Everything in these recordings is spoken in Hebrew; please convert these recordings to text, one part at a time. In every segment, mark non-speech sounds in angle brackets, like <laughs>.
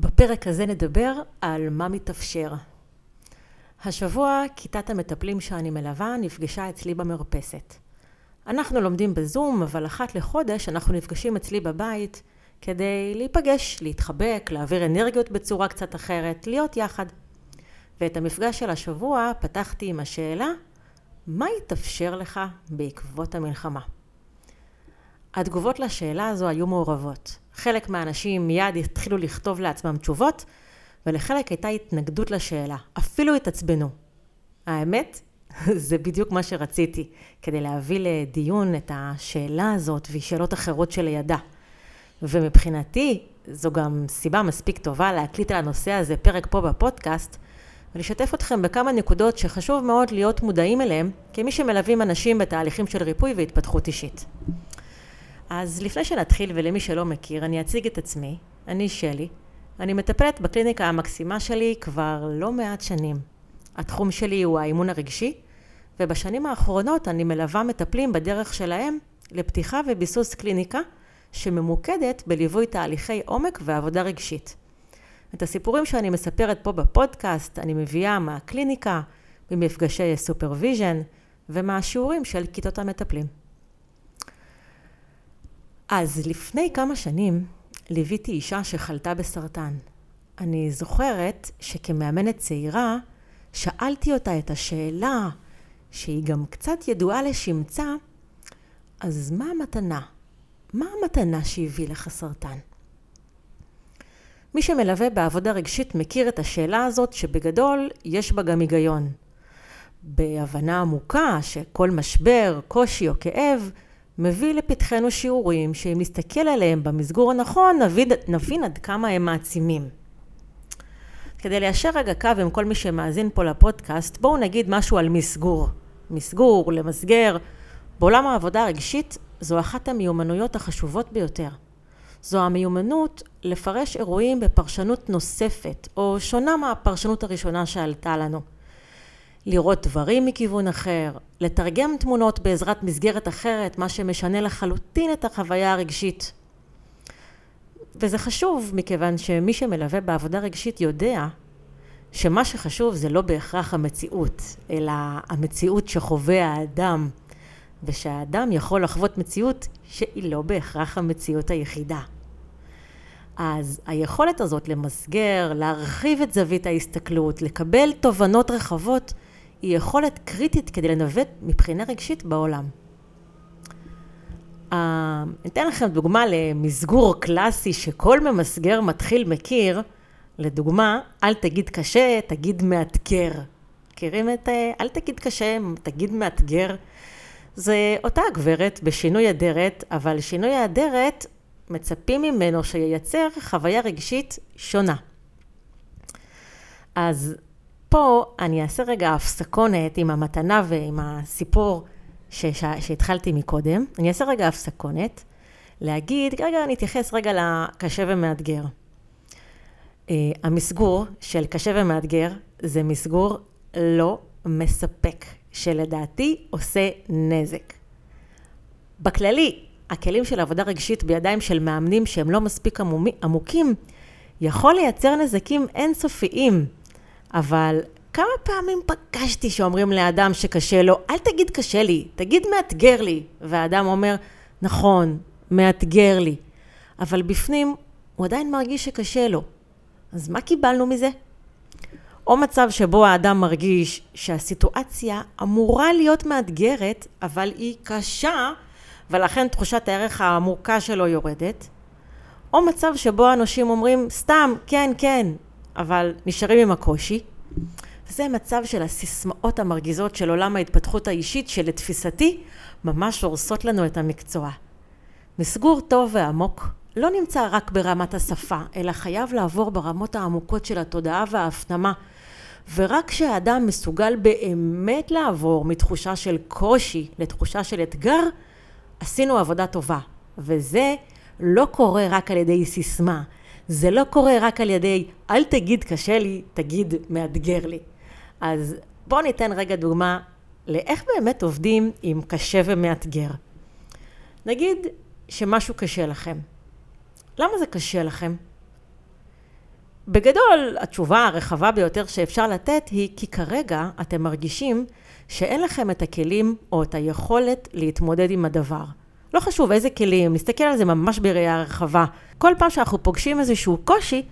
בפרק הזה נדבר על מה מתאפשר. השבוע כיתת המטפלים שאני מלווה נפגשה אצלי במרפסת. אנחנו לומדים בזום, אבל אחת לחודש אנחנו נפגשים אצלי בבית כדי להיפגש, להתחבק, להעביר אנרגיות בצורה קצת אחרת, להיות יחד. ואת המפגש של השבוע פתחתי עם השאלה, מה יתאפשר לך בעקבות המלחמה? התגובות לשאלה הזו היו מעורבות. חלק מהאנשים מיד התחילו לכתוב לעצמם תשובות, ולחלק הייתה התנגדות לשאלה, אפילו התעצבנו. האמת, <laughs> זה בדיוק מה שרציתי, כדי להביא לדיון את השאלה הזאת ושאלות אחרות שלידה. ומבחינתי, זו גם סיבה מספיק טובה להקליט על הנושא הזה פרק פה בפודקאסט, ולשתף אתכם בכמה נקודות שחשוב מאוד להיות מודעים אליהם, כמי שמלווים אנשים בתהליכים של ריפוי והתפתחות אישית. אז לפני שנתחיל ולמי שלא מכיר, אני אציג את עצמי. אני שלי. אני מטפלת בקליניקה המקסימה שלי כבר לא מעט שנים. התחום שלי הוא האימון הרגשי, ובשנים האחרונות אני מלווה מטפלים בדרך שלהם לפתיחה וביסוס קליניקה שממוקדת בליווי תהליכי עומק ועבודה רגשית. את הסיפורים שאני מספרת פה בפודקאסט אני מביאה מהקליניקה, ממפגשי סופרוויז'ן ומהשיעורים של כיתות המטפלים. אז לפני כמה שנים ליוויתי אישה שחלתה בסרטן. אני זוכרת שכמאמנת צעירה שאלתי אותה את השאלה שהיא גם קצת ידועה לשמצה, אז מה המתנה? מה המתנה שהביא לך סרטן? מי שמלווה בעבודה רגשית מכיר את השאלה הזאת שבגדול יש בה גם היגיון. בהבנה עמוקה שכל משבר, קושי או כאב מביא לפתחנו שיעורים שאם נסתכל עליהם במסגור הנכון נבין, נבין עד כמה הם מעצימים. כדי ליישר רגע קו עם כל מי שמאזין פה לפודקאסט, בואו נגיד משהו על מסגור. מסגור, למסגר. בעולם העבודה הרגשית זו אחת המיומנויות החשובות ביותר. זו המיומנות לפרש אירועים בפרשנות נוספת, או שונה מהפרשנות הראשונה שעלתה לנו. לראות דברים מכיוון אחר, לתרגם תמונות בעזרת מסגרת אחרת, מה שמשנה לחלוטין את החוויה הרגשית. וזה חשוב מכיוון שמי שמלווה בעבודה רגשית יודע שמה שחשוב זה לא בהכרח המציאות, אלא המציאות שחווה האדם, ושהאדם יכול לחוות מציאות שהיא לא בהכרח המציאות היחידה. אז היכולת הזאת למסגר, להרחיב את זווית ההסתכלות, לקבל תובנות רחבות, היא יכולת קריטית כדי לנווט מבחינה רגשית בעולם. Uh, אתן לכם דוגמה למסגור קלאסי שכל ממסגר מתחיל מכיר. לדוגמה, אל תגיד קשה, תגיד מאתגר. מכירים את אה, אל תגיד קשה, תגיד מאתגר? זה אותה הגברת בשינוי אדרת, אבל שינוי האדרת מצפים ממנו שייצר חוויה רגשית שונה. אז פה אני אעשה רגע הפסקונת עם המתנה ועם הסיפור שהתחלתי מקודם. אני אעשה רגע הפסקונת, להגיד, רגע, אני אתייחס רגע לקשה ומאתגר. Uh, המסגור של קשה ומאתגר זה מסגור לא מספק, שלדעתי עושה נזק. בכללי, הכלים של עבודה רגשית בידיים של מאמנים שהם לא מספיק עמוקים, יכול לייצר נזקים אינסופיים. אבל כמה פעמים פגשתי שאומרים לאדם שקשה לו, אל תגיד קשה לי, תגיד מאתגר לי. והאדם אומר, נכון, מאתגר לי. אבל בפנים הוא עדיין מרגיש שקשה לו. אז מה קיבלנו מזה? או מצב שבו האדם מרגיש שהסיטואציה אמורה להיות מאתגרת, אבל היא קשה, ולכן תחושת הערך העמוקה שלו יורדת. או מצב שבו אנשים אומרים, סתם, כן, כן, אבל נשארים עם הקושי. זה מצב של הסיסמאות המרגיזות של עולם ההתפתחות האישית, שלתפיסתי ממש הורסות לנו את המקצוע. מסגור טוב ועמוק לא נמצא רק ברמת השפה, אלא חייב לעבור ברמות העמוקות של התודעה וההפנמה. ורק כשהאדם מסוגל באמת לעבור מתחושה של קושי לתחושה של אתגר, עשינו עבודה טובה. וזה לא קורה רק על ידי סיסמה, זה לא קורה רק על ידי אל תגיד קשה לי, תגיד מאתגר לי. אז בואו ניתן רגע דוגמה לאיך באמת עובדים עם קשה ומאתגר. נגיד שמשהו קשה לכם. למה זה קשה לכם? בגדול, התשובה הרחבה ביותר שאפשר לתת היא כי כרגע אתם מרגישים שאין לכם את הכלים או את היכולת להתמודד עם הדבר. לא חשוב איזה כלים, נסתכל על זה ממש בראייה רחבה. כל פעם שאנחנו פוגשים איזשהו קושי,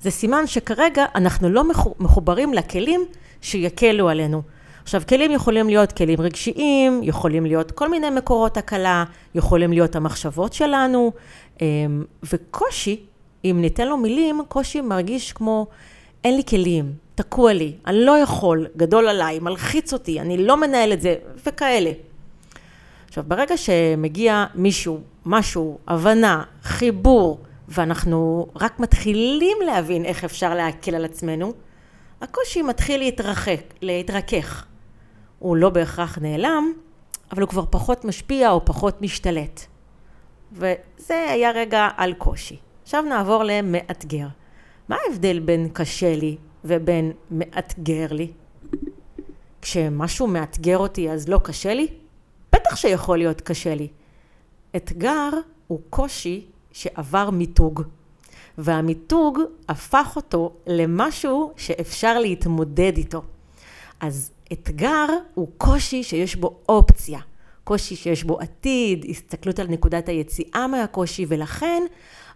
זה סימן שכרגע אנחנו לא מחוברים לכלים שיקלו עלינו. עכשיו, כלים יכולים להיות כלים רגשיים, יכולים להיות כל מיני מקורות הקלה, יכולים להיות המחשבות שלנו, אמ, וקושי, אם ניתן לו מילים, קושי מרגיש כמו אין לי כלים, תקוע לי, אני לא יכול, גדול עליי, מלחיץ אותי, אני לא מנהל את זה, וכאלה. עכשיו, ברגע שמגיע מישהו, משהו, הבנה, חיבור, ואנחנו רק מתחילים להבין איך אפשר להקל על עצמנו, הקושי מתחיל להתרחק, להתרכך. הוא לא בהכרח נעלם, אבל הוא כבר פחות משפיע או פחות משתלט. וזה היה רגע על קושי. עכשיו נעבור למאתגר. מה ההבדל בין קשה לי ובין מאתגר לי? כשמשהו מאתגר אותי אז לא קשה לי? בטח שיכול להיות קשה לי. אתגר הוא קושי שעבר מיתוג, והמיתוג הפך אותו למשהו שאפשר להתמודד איתו. אז אתגר הוא קושי שיש בו אופציה, קושי שיש בו עתיד, הסתכלות על נקודת היציאה מהקושי, ולכן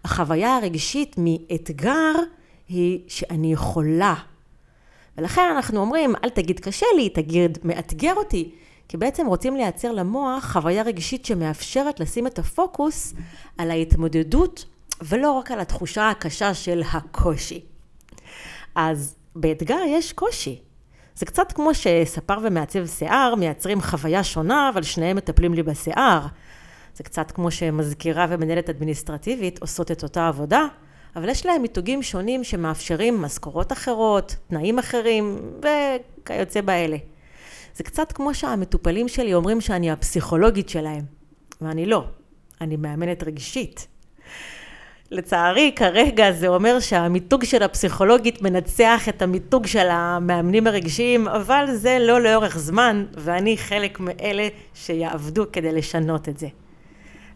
החוויה הרגשית מאתגר היא שאני יכולה. ולכן אנחנו אומרים, אל תגיד קשה לי, תגיד מאתגר אותי. כי בעצם רוצים לייצר למוח חוויה רגשית שמאפשרת לשים את הפוקוס על ההתמודדות ולא רק על התחושה הקשה של הקושי. אז באתגר יש קושי. זה קצת כמו שספר ומעצב שיער מייצרים חוויה שונה, אבל שניהם מטפלים לי בשיער. זה קצת כמו שמזכירה ומנהלת אדמיניסטרטיבית עושות את אותה עבודה, אבל יש להם מיתוגים שונים שמאפשרים משכורות אחרות, תנאים אחרים וכיוצא באלה. זה קצת כמו שהמטופלים שלי אומרים שאני הפסיכולוגית שלהם, ואני לא, אני מאמנת רגשית. לצערי, כרגע זה אומר שהמיתוג של הפסיכולוגית מנצח את המיתוג של המאמנים הרגשיים, אבל זה לא לאורך זמן, ואני חלק מאלה שיעבדו כדי לשנות את זה.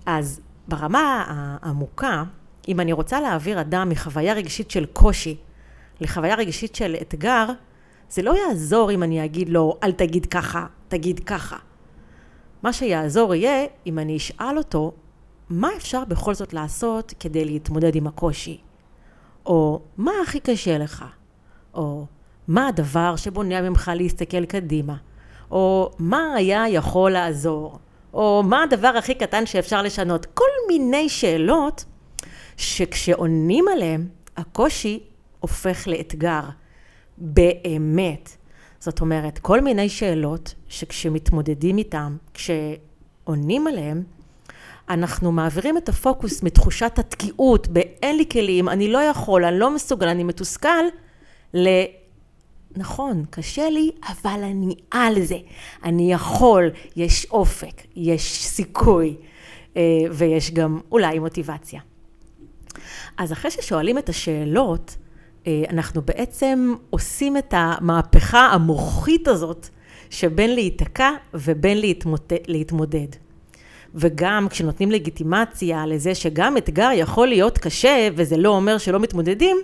אז ברמה העמוקה, אם אני רוצה להעביר אדם מחוויה רגשית של קושי לחוויה רגשית של אתגר, זה לא יעזור אם אני אגיד לו, אל תגיד ככה, תגיד ככה. מה שיעזור יהיה אם אני אשאל אותו, מה אפשר בכל זאת לעשות כדי להתמודד עם הקושי? או מה הכי קשה לך? או מה הדבר שבונע ממך להסתכל קדימה? או מה היה יכול לעזור? או מה הדבר הכי קטן שאפשר לשנות? כל מיני שאלות שכשעונים עליהן, הקושי הופך לאתגר. באמת. זאת אומרת, כל מיני שאלות שכשמתמודדים איתן, כשעונים עליהן, אנחנו מעבירים את הפוקוס מתחושת התקיעות, ב"אין לי כלים, אני לא יכול, אני לא מסוגל, אני מתוסכל", ל... נכון, קשה לי, אבל אני על זה. אני יכול, יש אופק, יש סיכוי, אה, ויש גם אולי מוטיבציה. אז אחרי ששואלים את השאלות, אנחנו בעצם עושים את המהפכה המוחית הזאת שבין להיתקע ובין להתמודד. להתמודד. וגם כשנותנים לגיטימציה לזה שגם אתגר יכול להיות קשה וזה לא אומר שלא מתמודדים,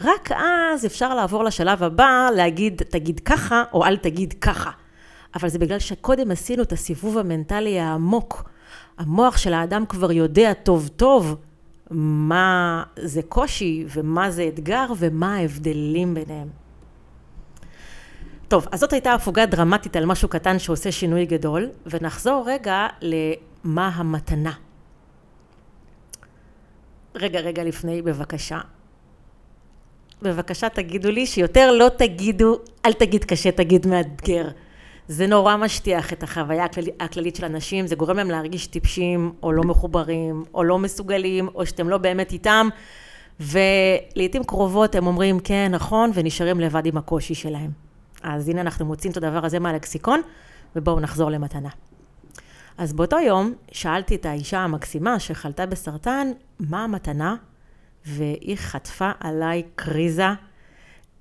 רק אז אפשר לעבור לשלב הבא, להגיד תגיד ככה או אל תגיד ככה. אבל זה בגלל שקודם עשינו את הסיבוב המנטלי העמוק. המוח של האדם כבר יודע טוב טוב מה זה קושי ומה זה אתגר ומה ההבדלים ביניהם. טוב, אז זאת הייתה הפוגה דרמטית על משהו קטן שעושה שינוי גדול, ונחזור רגע למה המתנה. רגע, רגע לפני, בבקשה. בבקשה תגידו לי שיותר לא תגידו, אל תגיד קשה, תגיד מאתגר. זה נורא משטיח את החוויה הכללית, הכללית של אנשים, זה גורם להם להרגיש טיפשים, או לא מחוברים, או לא מסוגלים, או שאתם לא באמת איתם, ולעיתים קרובות הם אומרים כן, נכון, ונשארים לבד עם הקושי שלהם. אז הנה אנחנו מוצאים את הדבר הזה מהלקסיקון, ובואו נחזור למתנה. אז באותו יום שאלתי את האישה המקסימה שחלתה בסרטן, מה המתנה? והיא חטפה עליי קריזה.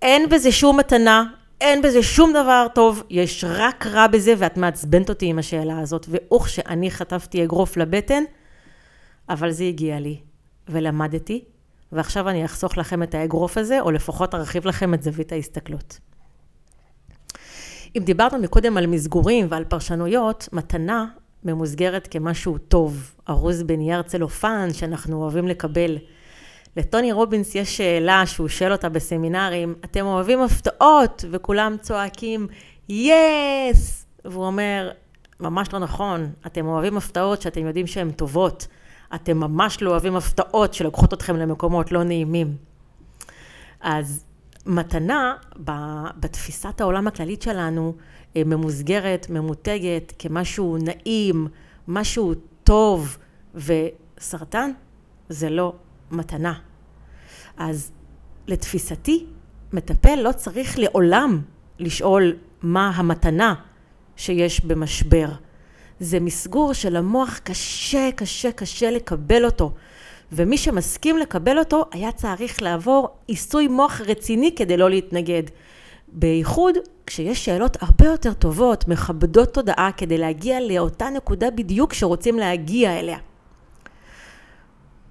אין בזה שום מתנה, אין בזה שום דבר טוב, יש רק רע בזה, ואת מעצבנת אותי עם השאלה הזאת. ואוך שאני חטפתי אגרוף לבטן, אבל זה הגיע לי. ולמדתי, ועכשיו אני אחסוך לכם את האגרוף הזה, או לפחות ארחיב לכם את זווית ההסתכלות. אם דיברנו מקודם על מסגורים ועל פרשנויות, מתנה ממוסגרת כמשהו טוב, ארוז בנייר צלופן שאנחנו אוהבים לקבל. לטוני רובינס יש שאלה שהוא שואל אותה בסמינרים, אתם אוהבים הפתעות? וכולם צועקים, יס! והוא אומר, ממש לא נכון, אתם אוהבים הפתעות שאתם יודעים שהן טובות. אתם ממש לא אוהבים הפתעות שלוקחות אתכם למקומות לא נעימים. אז מתנה, בתפיסת העולם הכללית שלנו, אה, ממוסגרת, ממותגת, כמשהו נעים, משהו טוב, וסרטן זה לא מתנה. אז לתפיסתי, מטפל לא צריך לעולם לשאול מה המתנה שיש במשבר. זה מסגור שלמוח קשה, קשה, קשה לקבל אותו. ומי שמסכים לקבל אותו היה צריך לעבור עיסוי מוח רציני כדי לא להתנגד. בייחוד כשיש שאלות הרבה יותר טובות, מכבדות תודעה כדי להגיע לאותה נקודה בדיוק שרוצים להגיע אליה.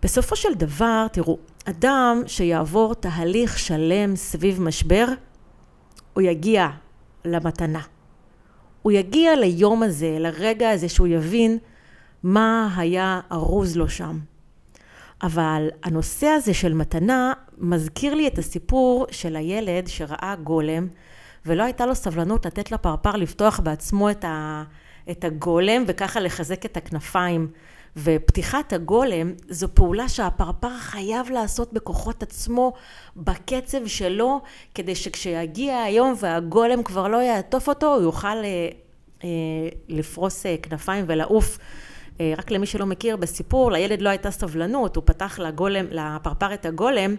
בסופו של דבר, תראו, אדם שיעבור תהליך שלם סביב משבר, הוא יגיע למתנה. הוא יגיע ליום הזה, לרגע הזה שהוא יבין מה היה ארוז לו שם. אבל הנושא הזה של מתנה מזכיר לי את הסיפור של הילד שראה גולם ולא הייתה לו סבלנות לתת לפרפר לפתוח בעצמו את, ה, את הגולם וככה לחזק את הכנפיים. ופתיחת הגולם זו פעולה שהפרפר חייב לעשות בכוחות עצמו, בקצב שלו, כדי שכשיגיע היום והגולם כבר לא יעטוף אותו, הוא יוכל אה, אה, לפרוס אה, כנפיים ולעוף. אה, רק למי שלא מכיר, בסיפור לילד לא הייתה סבלנות, הוא פתח לגולם, לפרפר את הגולם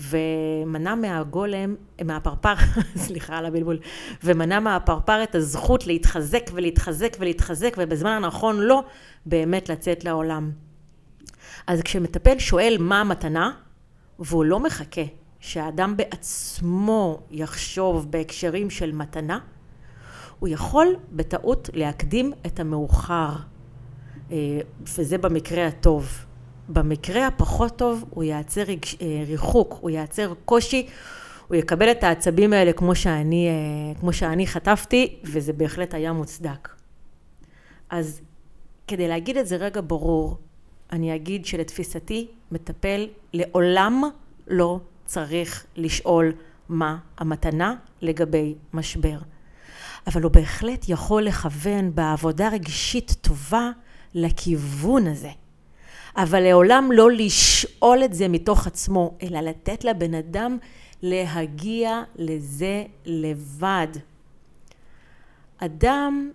ומנע מהגולם, מהפרפר, <laughs> סליחה על הבלבול, ומנע מהפרפר את הזכות להתחזק ולהתחזק ולהתחזק ובזמן הנכון לא באמת לצאת לעולם. אז כשמטפל שואל מה המתנה, והוא לא מחכה שהאדם בעצמו יחשוב בהקשרים של מתנה, הוא יכול בטעות להקדים את המאוחר. אה, וזה במקרה הטוב. במקרה הפחות טוב הוא ייצר אה, ריחוק, הוא ייצר קושי, הוא יקבל את העצבים האלה כמו שאני, אה, כמו שאני חטפתי, וזה בהחלט היה מוצדק. אז כדי להגיד את זה רגע ברור, אני אגיד שלתפיסתי מטפל לעולם לא צריך לשאול מה המתנה לגבי משבר. אבל הוא בהחלט יכול לכוון בעבודה רגשית טובה לכיוון הזה. אבל לעולם לא לשאול את זה מתוך עצמו, אלא לתת לבן אדם להגיע לזה לבד. אדם,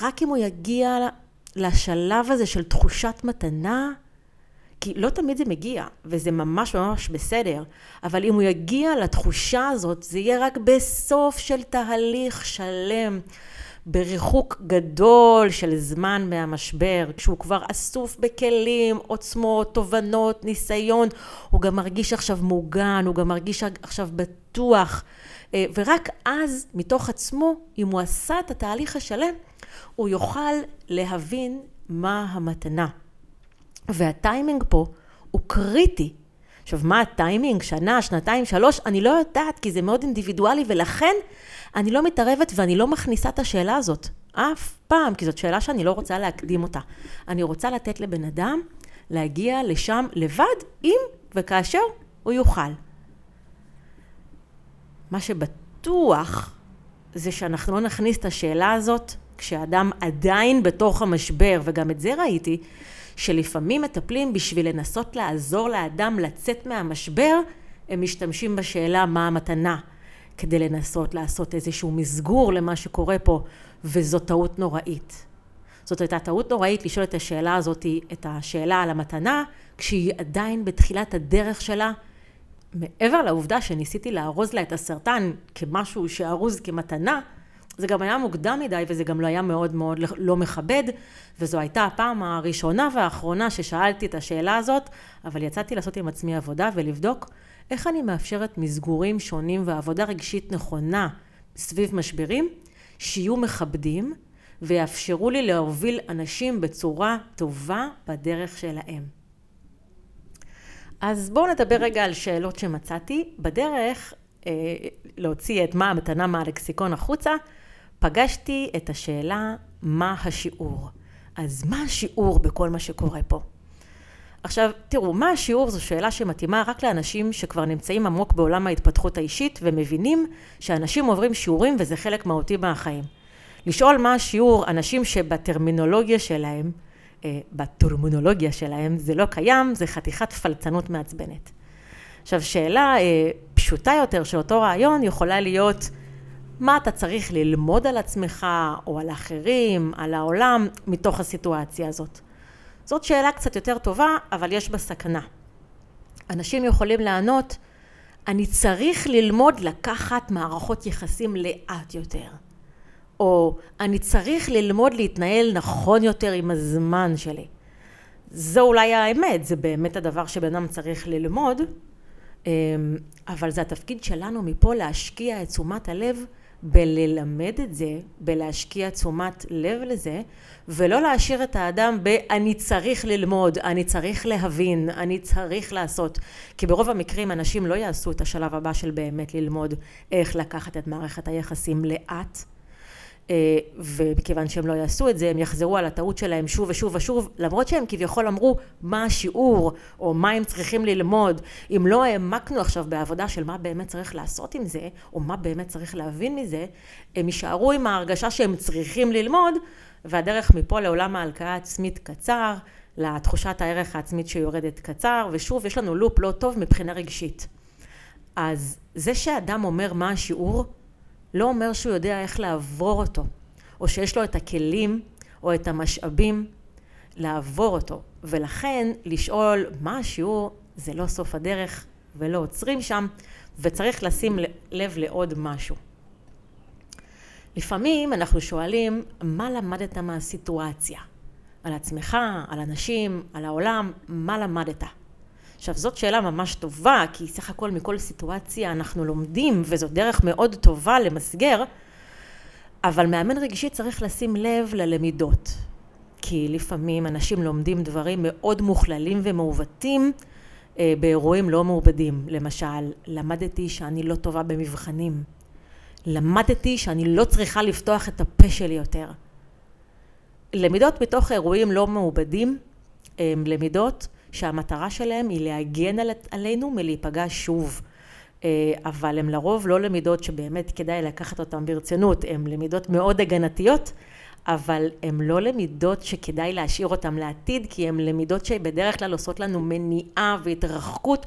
רק אם הוא יגיע לשלב הזה של תחושת מתנה, כי לא תמיד זה מגיע, וזה ממש ממש בסדר, אבל אם הוא יגיע לתחושה הזאת, זה יהיה רק בסוף של תהליך שלם. בריחוק גדול של זמן מהמשבר, כשהוא כבר אסוף בכלים, עוצמות, תובנות, ניסיון, הוא גם מרגיש עכשיו מוגן, הוא גם מרגיש עכשיו בטוח, אה, ורק אז, מתוך עצמו, אם הוא עשה את התהליך השלם, הוא יוכל להבין מה המתנה. והטיימינג פה הוא קריטי. עכשיו, מה הטיימינג? שנה, שנתיים, שלוש? אני לא יודעת, כי זה מאוד אינדיבידואלי, ולכן אני לא מתערבת ואני לא מכניסה את השאלה הזאת. אף פעם, כי זאת שאלה שאני לא רוצה להקדים אותה. אני רוצה לתת לבן אדם להגיע לשם לבד, אם וכאשר הוא יוכל. מה שבטוח זה שאנחנו לא נכניס את השאלה הזאת כשאדם עדיין בתוך המשבר, וגם את זה ראיתי, שלפעמים מטפלים בשביל לנסות לעזור לאדם לצאת מהמשבר, הם משתמשים בשאלה מה המתנה. כדי לנסות לעשות איזשהו מסגור למה שקורה פה, וזו טעות נוראית. זאת הייתה טעות נוראית לשאול את השאלה הזאת, את השאלה על המתנה, כשהיא עדיין בתחילת הדרך שלה, מעבר לעובדה שניסיתי לארוז לה את הסרטן כמשהו שארוז כמתנה, זה גם היה מוקדם מדי וזה גם לא היה מאוד מאוד לא מכבד, וזו הייתה הפעם הראשונה והאחרונה ששאלתי את השאלה הזאת, אבל יצאתי לעשות עם עצמי עבודה ולבדוק איך אני מאפשרת מסגורים שונים ועבודה רגשית נכונה סביב משברים, שיהיו מכבדים ויאפשרו לי להוביל אנשים בצורה טובה בדרך שלהם. אז בואו נדבר רגע על שאלות שמצאתי. בדרך אה, להוציא את מה המתנה מהלקסיקון החוצה, פגשתי את השאלה מה השיעור. אז מה השיעור בכל מה שקורה פה? עכשיו, תראו, מה השיעור זו שאלה שמתאימה רק לאנשים שכבר נמצאים עמוק בעולם ההתפתחות האישית ומבינים שאנשים עוברים שיעורים וזה חלק מהותי מהחיים. לשאול מה השיעור, אנשים שבטרמינולוגיה שלהם, אה, בטרמינולוגיה שלהם זה לא קיים, זה חתיכת פלצנות מעצבנת. עכשיו, שאלה אה, פשוטה יותר של אותו רעיון יכולה להיות מה אתה צריך ללמוד על עצמך או על אחרים, על העולם, מתוך הסיטואציה הזאת. זאת שאלה קצת יותר טובה, אבל יש בה סכנה. אנשים יכולים לענות, אני צריך ללמוד לקחת מערכות יחסים לאט יותר. או אני צריך ללמוד להתנהל נכון יותר עם הזמן שלי. זו אולי האמת, זה באמת הדבר שבן אדם צריך ללמוד, אמ, אבל זה התפקיד שלנו מפה להשקיע את תשומת הלב בללמד את זה, בלהשקיע תשומת לב לזה, ולא להשאיר את האדם ב- אני צריך ללמוד, אני צריך להבין, אני צריך לעשות. כי ברוב המקרים אנשים לא יעשו את השלב הבא של באמת ללמוד איך לקחת את מערכת היחסים לאט. אה, ומכיוון שהם לא יעשו את זה, הם יחזרו על הטעות שלהם שוב ושוב ושוב, למרות שהם כביכול אמרו מה השיעור, או מה הם צריכים ללמוד. אם לא העמקנו עכשיו בעבודה של מה באמת צריך לעשות עם זה, או מה באמת צריך להבין מזה, הם יישארו עם ההרגשה שהם צריכים ללמוד, והדרך מפה לעולם ההלקאה העצמית קצר, לתחושת הערך העצמית שיורדת קצר, ושוב, יש לנו לופ לא טוב מבחינה רגשית. אז זה שאדם אומר מה השיעור, לא אומר שהוא יודע איך לעבור אותו, או שיש לו את הכלים או את המשאבים לעבור אותו. ולכן לשאול מה השיעור זה לא סוף הדרך ולא עוצרים שם, וצריך לשים לב לעוד משהו. לפעמים אנחנו שואלים מה למדת מהסיטואציה? על עצמך, על אנשים, על העולם, מה למדת? עכשיו זאת שאלה ממש טובה, כי סך הכל מכל סיטואציה אנחנו לומדים, וזו דרך מאוד טובה למסגר, אבל מאמן רגשי צריך לשים לב ללמידות. כי לפעמים אנשים לומדים דברים מאוד מוכללים ומעוותים אה, באירועים לא מעובדים. למשל, למדתי שאני לא טובה במבחנים. למדתי שאני לא צריכה לפתוח את הפה שלי יותר. למידות מתוך אירועים לא מעובדים הן למידות שהמטרה שלהם היא להגן על, עלינו מלהיפגע שוב. אה, אבל הן לרוב לא למידות שבאמת כדאי לקחת אותן ברצינות, הן למידות מאוד הגנתיות, אבל הן לא למידות שכדאי להשאיר אותן לעתיד, כי הן למידות שבדרך כלל עושות לנו מניעה והתרחקות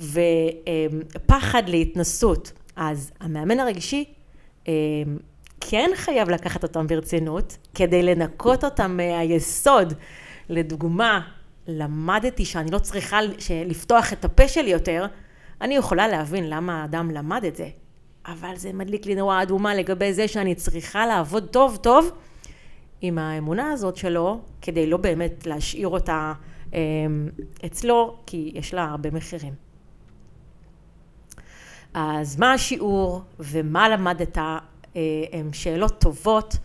ופחד להתנסות. אז המאמן הרגשי אה, כן חייב לקחת אותם ברצינות, כדי לנקות אותם מהיסוד. לדוגמה, למדתי שאני לא צריכה לפתוח את הפה שלי יותר, אני יכולה להבין למה האדם למד את זה. אבל זה מדליק לי נורא אדומה לגבי זה שאני צריכה לעבוד טוב טוב עם האמונה הזאת שלו, כדי לא באמת להשאיר אותה אה, אצלו, כי יש לה הרבה מחירים. אז מה השיעור ומה למדת אה, הם שאלות טובות.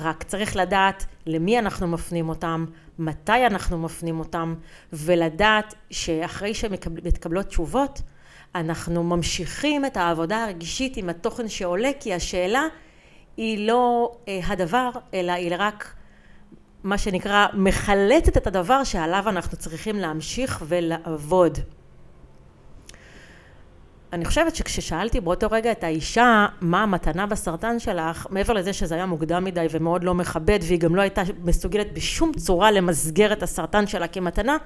רק צריך לדעת למי אנחנו מפנים אותם, מתי אנחנו מפנים אותם, ולדעת שאחרי שמתקבלות תשובות, אנחנו ממשיכים את העבודה הרגישית עם התוכן שעולה, כי השאלה היא לא אה, הדבר, אלא היא רק מה שנקרא מחלטת את הדבר שעליו אנחנו צריכים להמשיך ולעבוד. אני חושבת שכששאלתי באותו רגע את האישה מה המתנה בסרטן שלך, מעבר לזה שזה היה מוקדם מדי ומאוד לא מכבד והיא גם לא הייתה מסוגלת בשום צורה למסגר את הסרטן שלה כמתנה,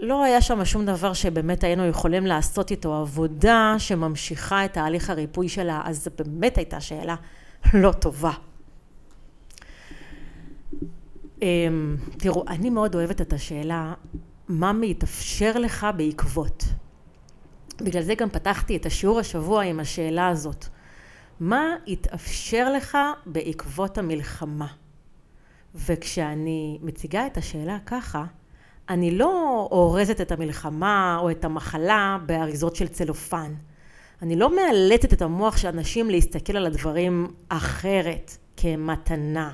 לא היה שם שום דבר שבאמת היינו יכולים לעשות איתו עבודה שממשיכה את תהליך הריפוי שלה, אז זו באמת הייתה שאלה לא טובה. אמ, תראו, אני מאוד אוהבת את השאלה, מה מתאפשר לך בעקבות? בגלל זה גם פתחתי את השיעור השבוע עם השאלה הזאת. מה התאפשר לך בעקבות המלחמה? וכשאני מציגה את השאלה ככה, אני לא אורזת את המלחמה או את המחלה באריזות של צלופן. אני לא מאלצת את המוח של אנשים להסתכל על הדברים אחרת, כמתנה.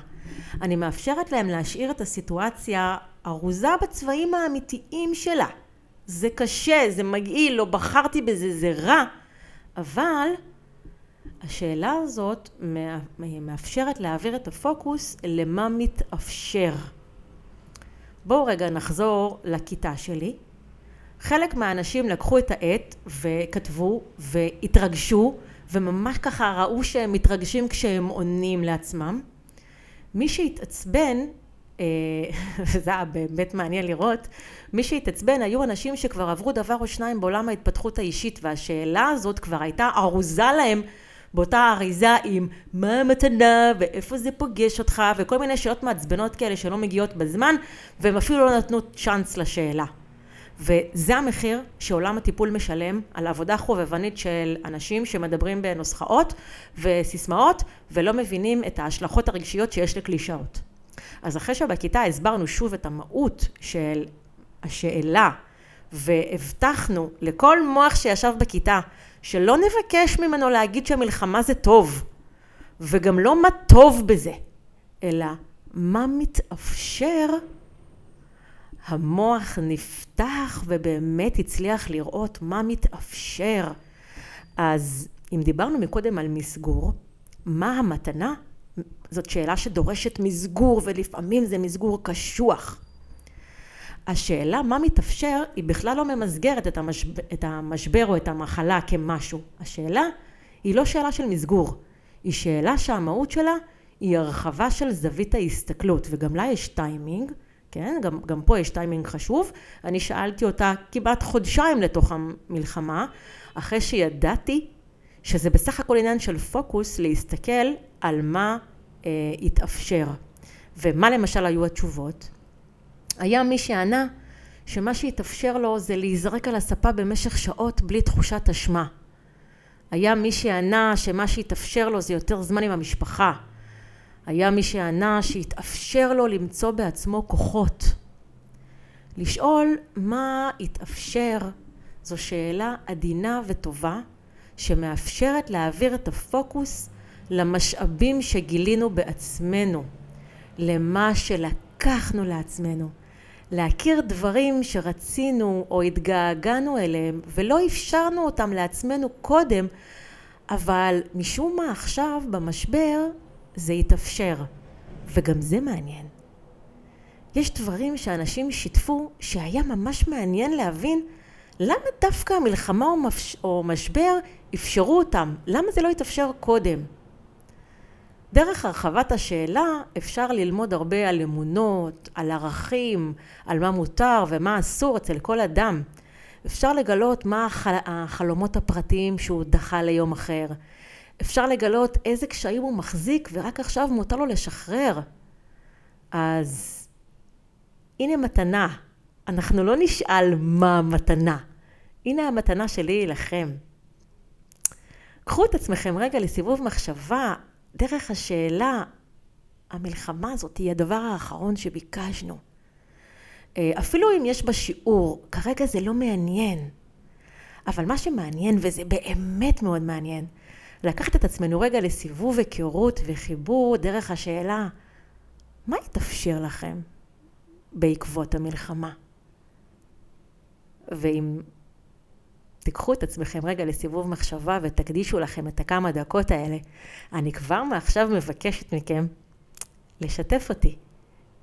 אני מאפשרת להם להשאיר את הסיטואציה ארוזה בצבעים האמיתיים שלה. זה קשה, זה מגעיל, לא בחרתי בזה, זה רע, אבל השאלה הזאת מאפשרת להעביר את הפוקוס למה מתאפשר. בואו רגע נחזור לכיתה שלי. חלק מהאנשים לקחו את העט וכתבו והתרגשו וממש ככה ראו שהם מתרגשים כשהם עונים לעצמם. מי שהתעצבן, אה, <laughs> וזה היה באמת מעניין לראות, מי שהתעצבן היו אנשים שכבר עברו דבר או שניים בעולם ההתפתחות האישית והשאלה הזאת כבר הייתה ארוזה להם באותה אריזה עם מה המתנה ואיפה זה פוגש אותך וכל מיני שאלות מעצבנות כאלה שלא מגיעות בזמן והם אפילו לא נתנו צ'אנס לשאלה. וזה המחיר שעולם הטיפול משלם על עבודה חובבנית של אנשים שמדברים בנוסחאות וסיסמאות ולא מבינים את ההשלכות הרגשיות שיש לקלישאות. אז אחרי שבכיתה הסברנו שוב את המהות של השאלה והבטחנו לכל מוח שישב בכיתה שלא נבקש ממנו להגיד שהמלחמה זה טוב וגם לא מה טוב בזה אלא מה מתאפשר המוח נפתח ובאמת הצליח לראות מה מתאפשר. אז אם דיברנו מקודם על מסגור, מה המתנה? זאת שאלה שדורשת מסגור ולפעמים זה מסגור קשוח. השאלה מה מתאפשר היא בכלל לא ממסגרת את המשבר, את המשבר או את המחלה כמשהו. השאלה היא לא שאלה של מסגור, היא שאלה שהמהות שלה היא הרחבה של זווית ההסתכלות וגם לה יש טיימינג כן? גם, גם פה יש טיימינג חשוב. אני שאלתי אותה כמעט חודשיים לתוך המלחמה, אחרי שידעתי שזה בסך הכל עניין של פוקוס להסתכל על מה התאפשר. ומה למשל היו התשובות? היה מי שענה שמה שהתאפשר לו זה להיזרק על הספה במשך שעות בלי תחושת אשמה. היה מי שענה שמה שהתאפשר לו זה יותר זמן עם המשפחה. היה מי שענה שהתאפשר לו למצוא בעצמו כוחות. לשאול מה התאפשר זו שאלה עדינה וטובה שמאפשרת להעביר את הפוקוס למשאבים שגילינו בעצמנו, למה שלקחנו לעצמנו, להכיר דברים שרצינו או התגעגענו אליהם ולא אפשרנו אותם לעצמנו קודם, אבל משום מה עכשיו במשבר זה יתאפשר. וגם זה מעניין. יש דברים שאנשים שיתפו שהיה ממש מעניין להבין למה דווקא המלחמה או. או משבר אפשרו אותם, למה זה לא התאפשר קודם. דרך הרחבת השאלה אפשר ללמוד הרבה על אמונות, על ערכים, על מה מותר ומה אסור אצל כל אדם. אפשר לגלות מה החל... החלומות הפרטיים שהוא דחה ליום אחר. אפשר לגלות איזה קשיים הוא מחזיק ורק עכשיו מותר לו לשחרר. אז הנה מתנה. אנחנו לא נשאל מה המתנה. הנה המתנה שלי לכם. קחו את עצמכם רגע לסיבוב מחשבה דרך השאלה, המלחמה הזאת היא הדבר האחרון שביקשנו. אה, אפילו אם יש בה שיעור, כרגע זה לא מעניין. אבל מה שמעניין, וזה באמת מאוד מעניין, לקחת את עצמנו רגע לסיבוב היכרות וחיבור דרך השאלה, מה יתאפשר לכם בעקבות המלחמה? ואם תיקחו את עצמכם רגע לסיבוב מחשבה ותקדישו לכם את הכמה דקות האלה, אני כבר מעכשיו מבקשת מכם לשתף אותי,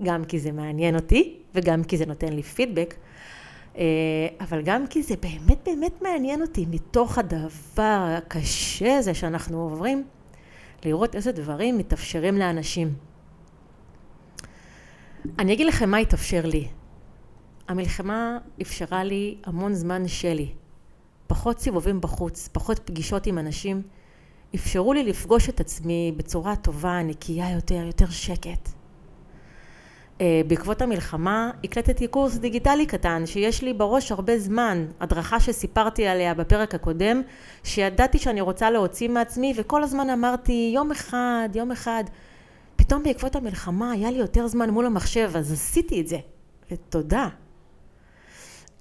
גם כי זה מעניין אותי וגם כי זה נותן לי פידבק, אה, אבל גם כי זה באמת באמת מעניין אותי מתוך הדבר הקשה הזה שאנחנו עוברים, לראות איזה דברים מתאפשרים לאנשים. אני אגיד לכם מה התאפשר לי. המלחמה אפשרה לי המון זמן שלי. פחות סיבובים בחוץ, פחות פגישות עם אנשים, אפשרו לי לפגוש את עצמי בצורה טובה, נקייה יותר, יותר שקט. אה, בעקבות המלחמה הקלטתי קורס דיגיטלי קטן שיש לי בראש הרבה זמן, הדרכה שסיפרתי עליה בפרק הקודם, שידעתי שאני רוצה להוציא מעצמי וכל הזמן אמרתי יום אחד, יום אחד. פתאום בעקבות המלחמה היה לי יותר זמן מול המחשב אז עשיתי את זה, ותודה.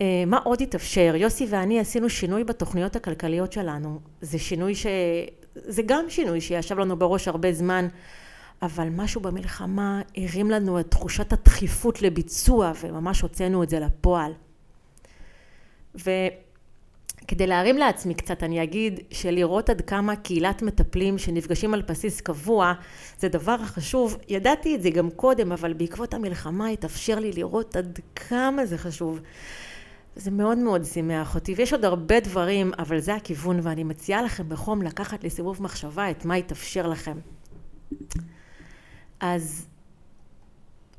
אה, מה עוד התאפשר? יוסי ואני עשינו שינוי בתוכניות הכלכליות שלנו. זה שינוי ש... זה גם שינוי שישב לנו בראש הרבה זמן. אבל משהו במלחמה הרים לנו את תחושת הדחיפות לביצוע וממש הוצאנו את זה לפועל. וכדי להרים לעצמי קצת, אני אגיד שלראות עד כמה קהילת מטפלים שנפגשים על בסיס קבוע, זה דבר חשוב. ידעתי את זה גם קודם, אבל בעקבות המלחמה התאפשר לי לראות עד כמה זה חשוב. זה מאוד מאוד שימח אותי, ויש עוד הרבה דברים, אבל זה הכיוון, ואני מציעה לכם בחום לקחת לסיבוב מחשבה את מה יתאפשר לכם. אז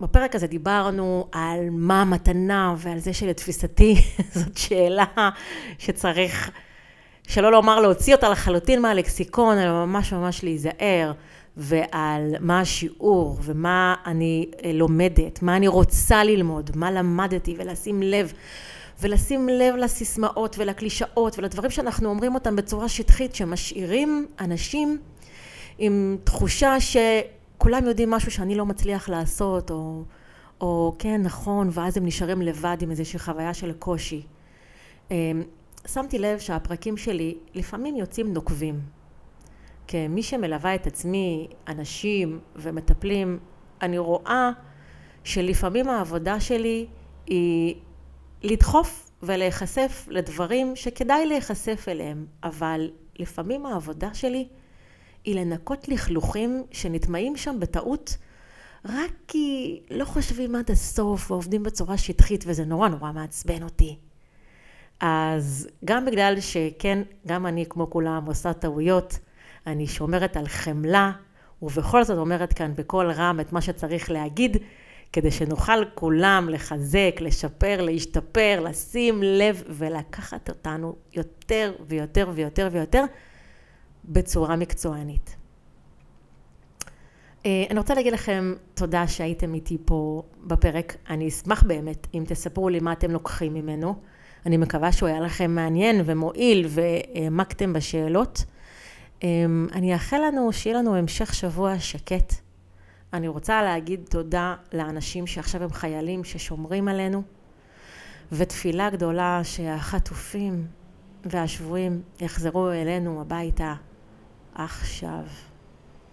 בפרק הזה דיברנו על מה המתנה ועל זה שלתפיסתי <laughs> זאת שאלה שצריך, שלא לומר להוציא אותה לחלוטין מהלקסיקון, אלא ממש ממש להיזהר, ועל מה השיעור ומה אני לומדת, מה אני רוצה ללמוד, מה למדתי ולשים לב. ולשים לב לסיסמאות ולקלישאות ולדברים שאנחנו אומרים אותם בצורה שטחית שמשאירים אנשים עם תחושה שכולם יודעים משהו שאני לא מצליח לעשות או, או כן נכון ואז הם נשארים לבד עם איזושהי חוויה של קושי. אמ, שמתי לב שהפרקים שלי לפעמים יוצאים נוקבים. כמי שמלווה את עצמי, אנשים ומטפלים, אני רואה שלפעמים העבודה שלי היא לדחוף ולהיחשף לדברים שכדאי להיחשף אליהם, אבל לפעמים העבודה שלי היא לנקות לכלוכים שנטמעים שם בטעות רק כי לא חושבים עד הסוף ועובדים בצורה שטחית וזה נורא נורא מעצבן אותי. אז גם בגלל שכן, גם אני כמו כולם עושה טעויות, אני שומרת על חמלה ובכל זאת אומרת כאן בקול רם את מה שצריך להגיד כדי שנוכל כולם לחזק, לשפר, להשתפר, לשים לב ולקחת אותנו יותר ויותר ויותר ויותר בצורה מקצוענית. אה, אני רוצה להגיד לכם תודה שהייתם איתי פה בפרק. אני אשמח באמת אם תספרו לי מה אתם לוקחים ממנו. אני מקווה שהוא היה לכם מעניין ומועיל והעמקתם בשאלות. אה, אני אאחל לנו שיהיה לנו המשך שבוע שקט. אני רוצה להגיד תודה לאנשים שעכשיו הם חיילים ששומרים עלינו, ותפילה גדולה שהחטופים והשבויים יחזרו אלינו הביתה עכשיו.